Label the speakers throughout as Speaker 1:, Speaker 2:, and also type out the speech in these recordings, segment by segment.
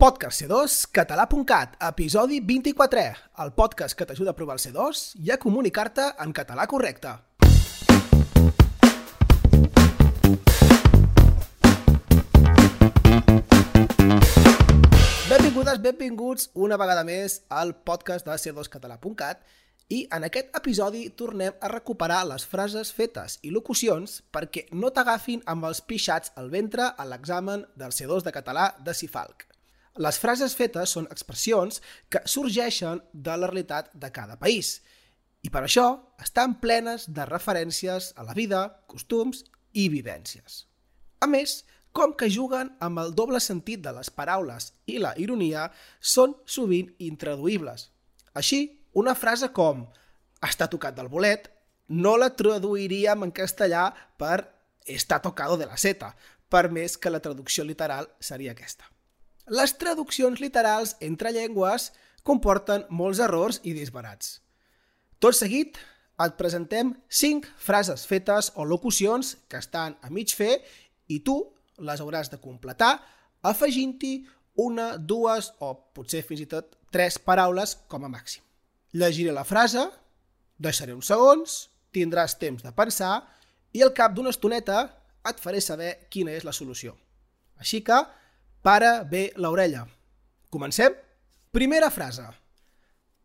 Speaker 1: Podcast C2, català.cat, episodi 24, el podcast que t'ajuda a provar el C2 i a comunicar-te en català correcte. Benvingudes, benvinguts una vegada més al podcast de c2català.cat i en aquest episodi tornem a recuperar les frases fetes i locucions perquè no t'agafin amb els pixats al ventre a l'examen del C2 de català de Cifalc. Les frases fetes són expressions que sorgeixen de la realitat de cada país i per això estan plenes de referències a la vida, costums i vivències. A més, com que juguen amb el doble sentit de les paraules i la ironia, són sovint intraduïbles. Així, una frase com «està tocat del bolet» no la traduiríem en castellà per «está tocado de la seta», per més que la traducció literal seria aquesta. Les traduccions literals entre llengües comporten molts errors i disbarats. Tot seguit, et presentem 5 frases fetes o locucions que estan a mig fer i tu les hauràs de completar afegint-hi una, dues o potser fins i tot tres paraules com a màxim. Llegiré la frase, deixaré uns segons, tindràs temps de pensar i al cap d'una estoneta et faré saber quina és la solució. Així que, para bé l'orella. Comencem? Primera frase.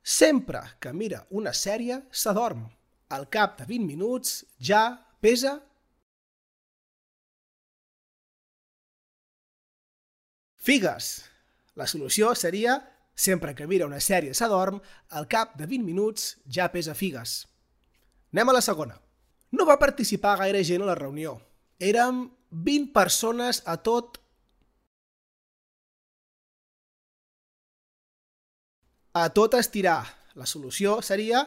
Speaker 1: Sempre que mira una sèrie, s'adorm. Al cap de 20 minuts ja pesa Figues. La solució seria, sempre que mira una sèrie s'adorm, al cap de 20 minuts ja pesa figues. Anem a la segona. No va participar gaire gent a la reunió. Érem 20 persones a tot a tot estirar. La solució seria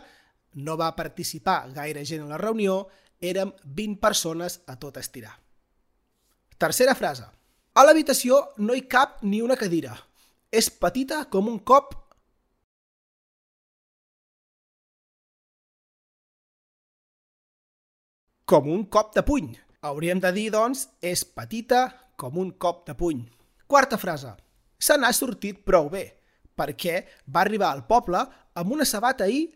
Speaker 1: no va participar gaire gent a la reunió, érem 20 persones a tot estirar. Tercera frase. A l'habitació no hi cap ni una cadira. És petita com un cop com un cop de puny. Hauríem de dir, doncs, és petita com un cop de puny. Quarta frase. Se n'ha sortit prou bé, perquè va arribar al poble amb una sabata i...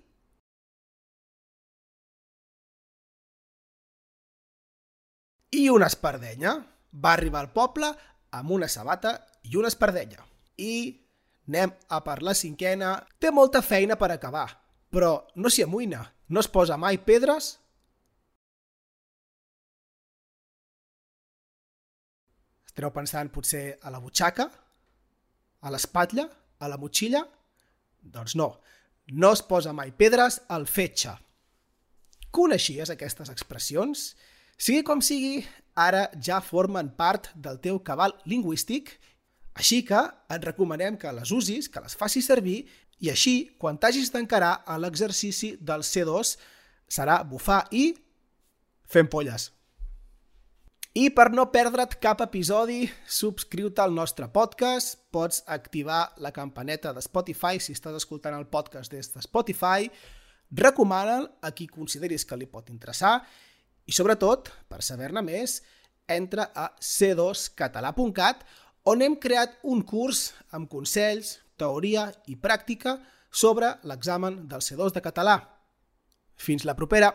Speaker 1: i una espardenya. Va arribar al poble amb una sabata i una espardenya. I anem a per la cinquena. Té molta feina per acabar, però no s'hi amoïna. No es posa mai pedres Estareu pensant potser a la butxaca, a l'espatlla, a la motxilla? Doncs no, no es posa mai pedres al fetge. Coneixies aquestes expressions? Sigui com sigui, ara ja formen part del teu cabal lingüístic, així que et recomanem que les usis, que les facis servir, i així, quan t'hagis d'encarar a l'exercici del C2, serà bufar i fent polles. I per no perdre't cap episodi, subscriu-te al nostre podcast, pots activar la campaneta de Spotify si estàs escoltant el podcast des de Spotify, recomana'l a qui consideris que li pot interessar i sobretot, per saber-ne més, entra a c2català.cat on hem creat un curs amb consells, teoria i pràctica sobre l'examen del C2 de català. Fins la propera!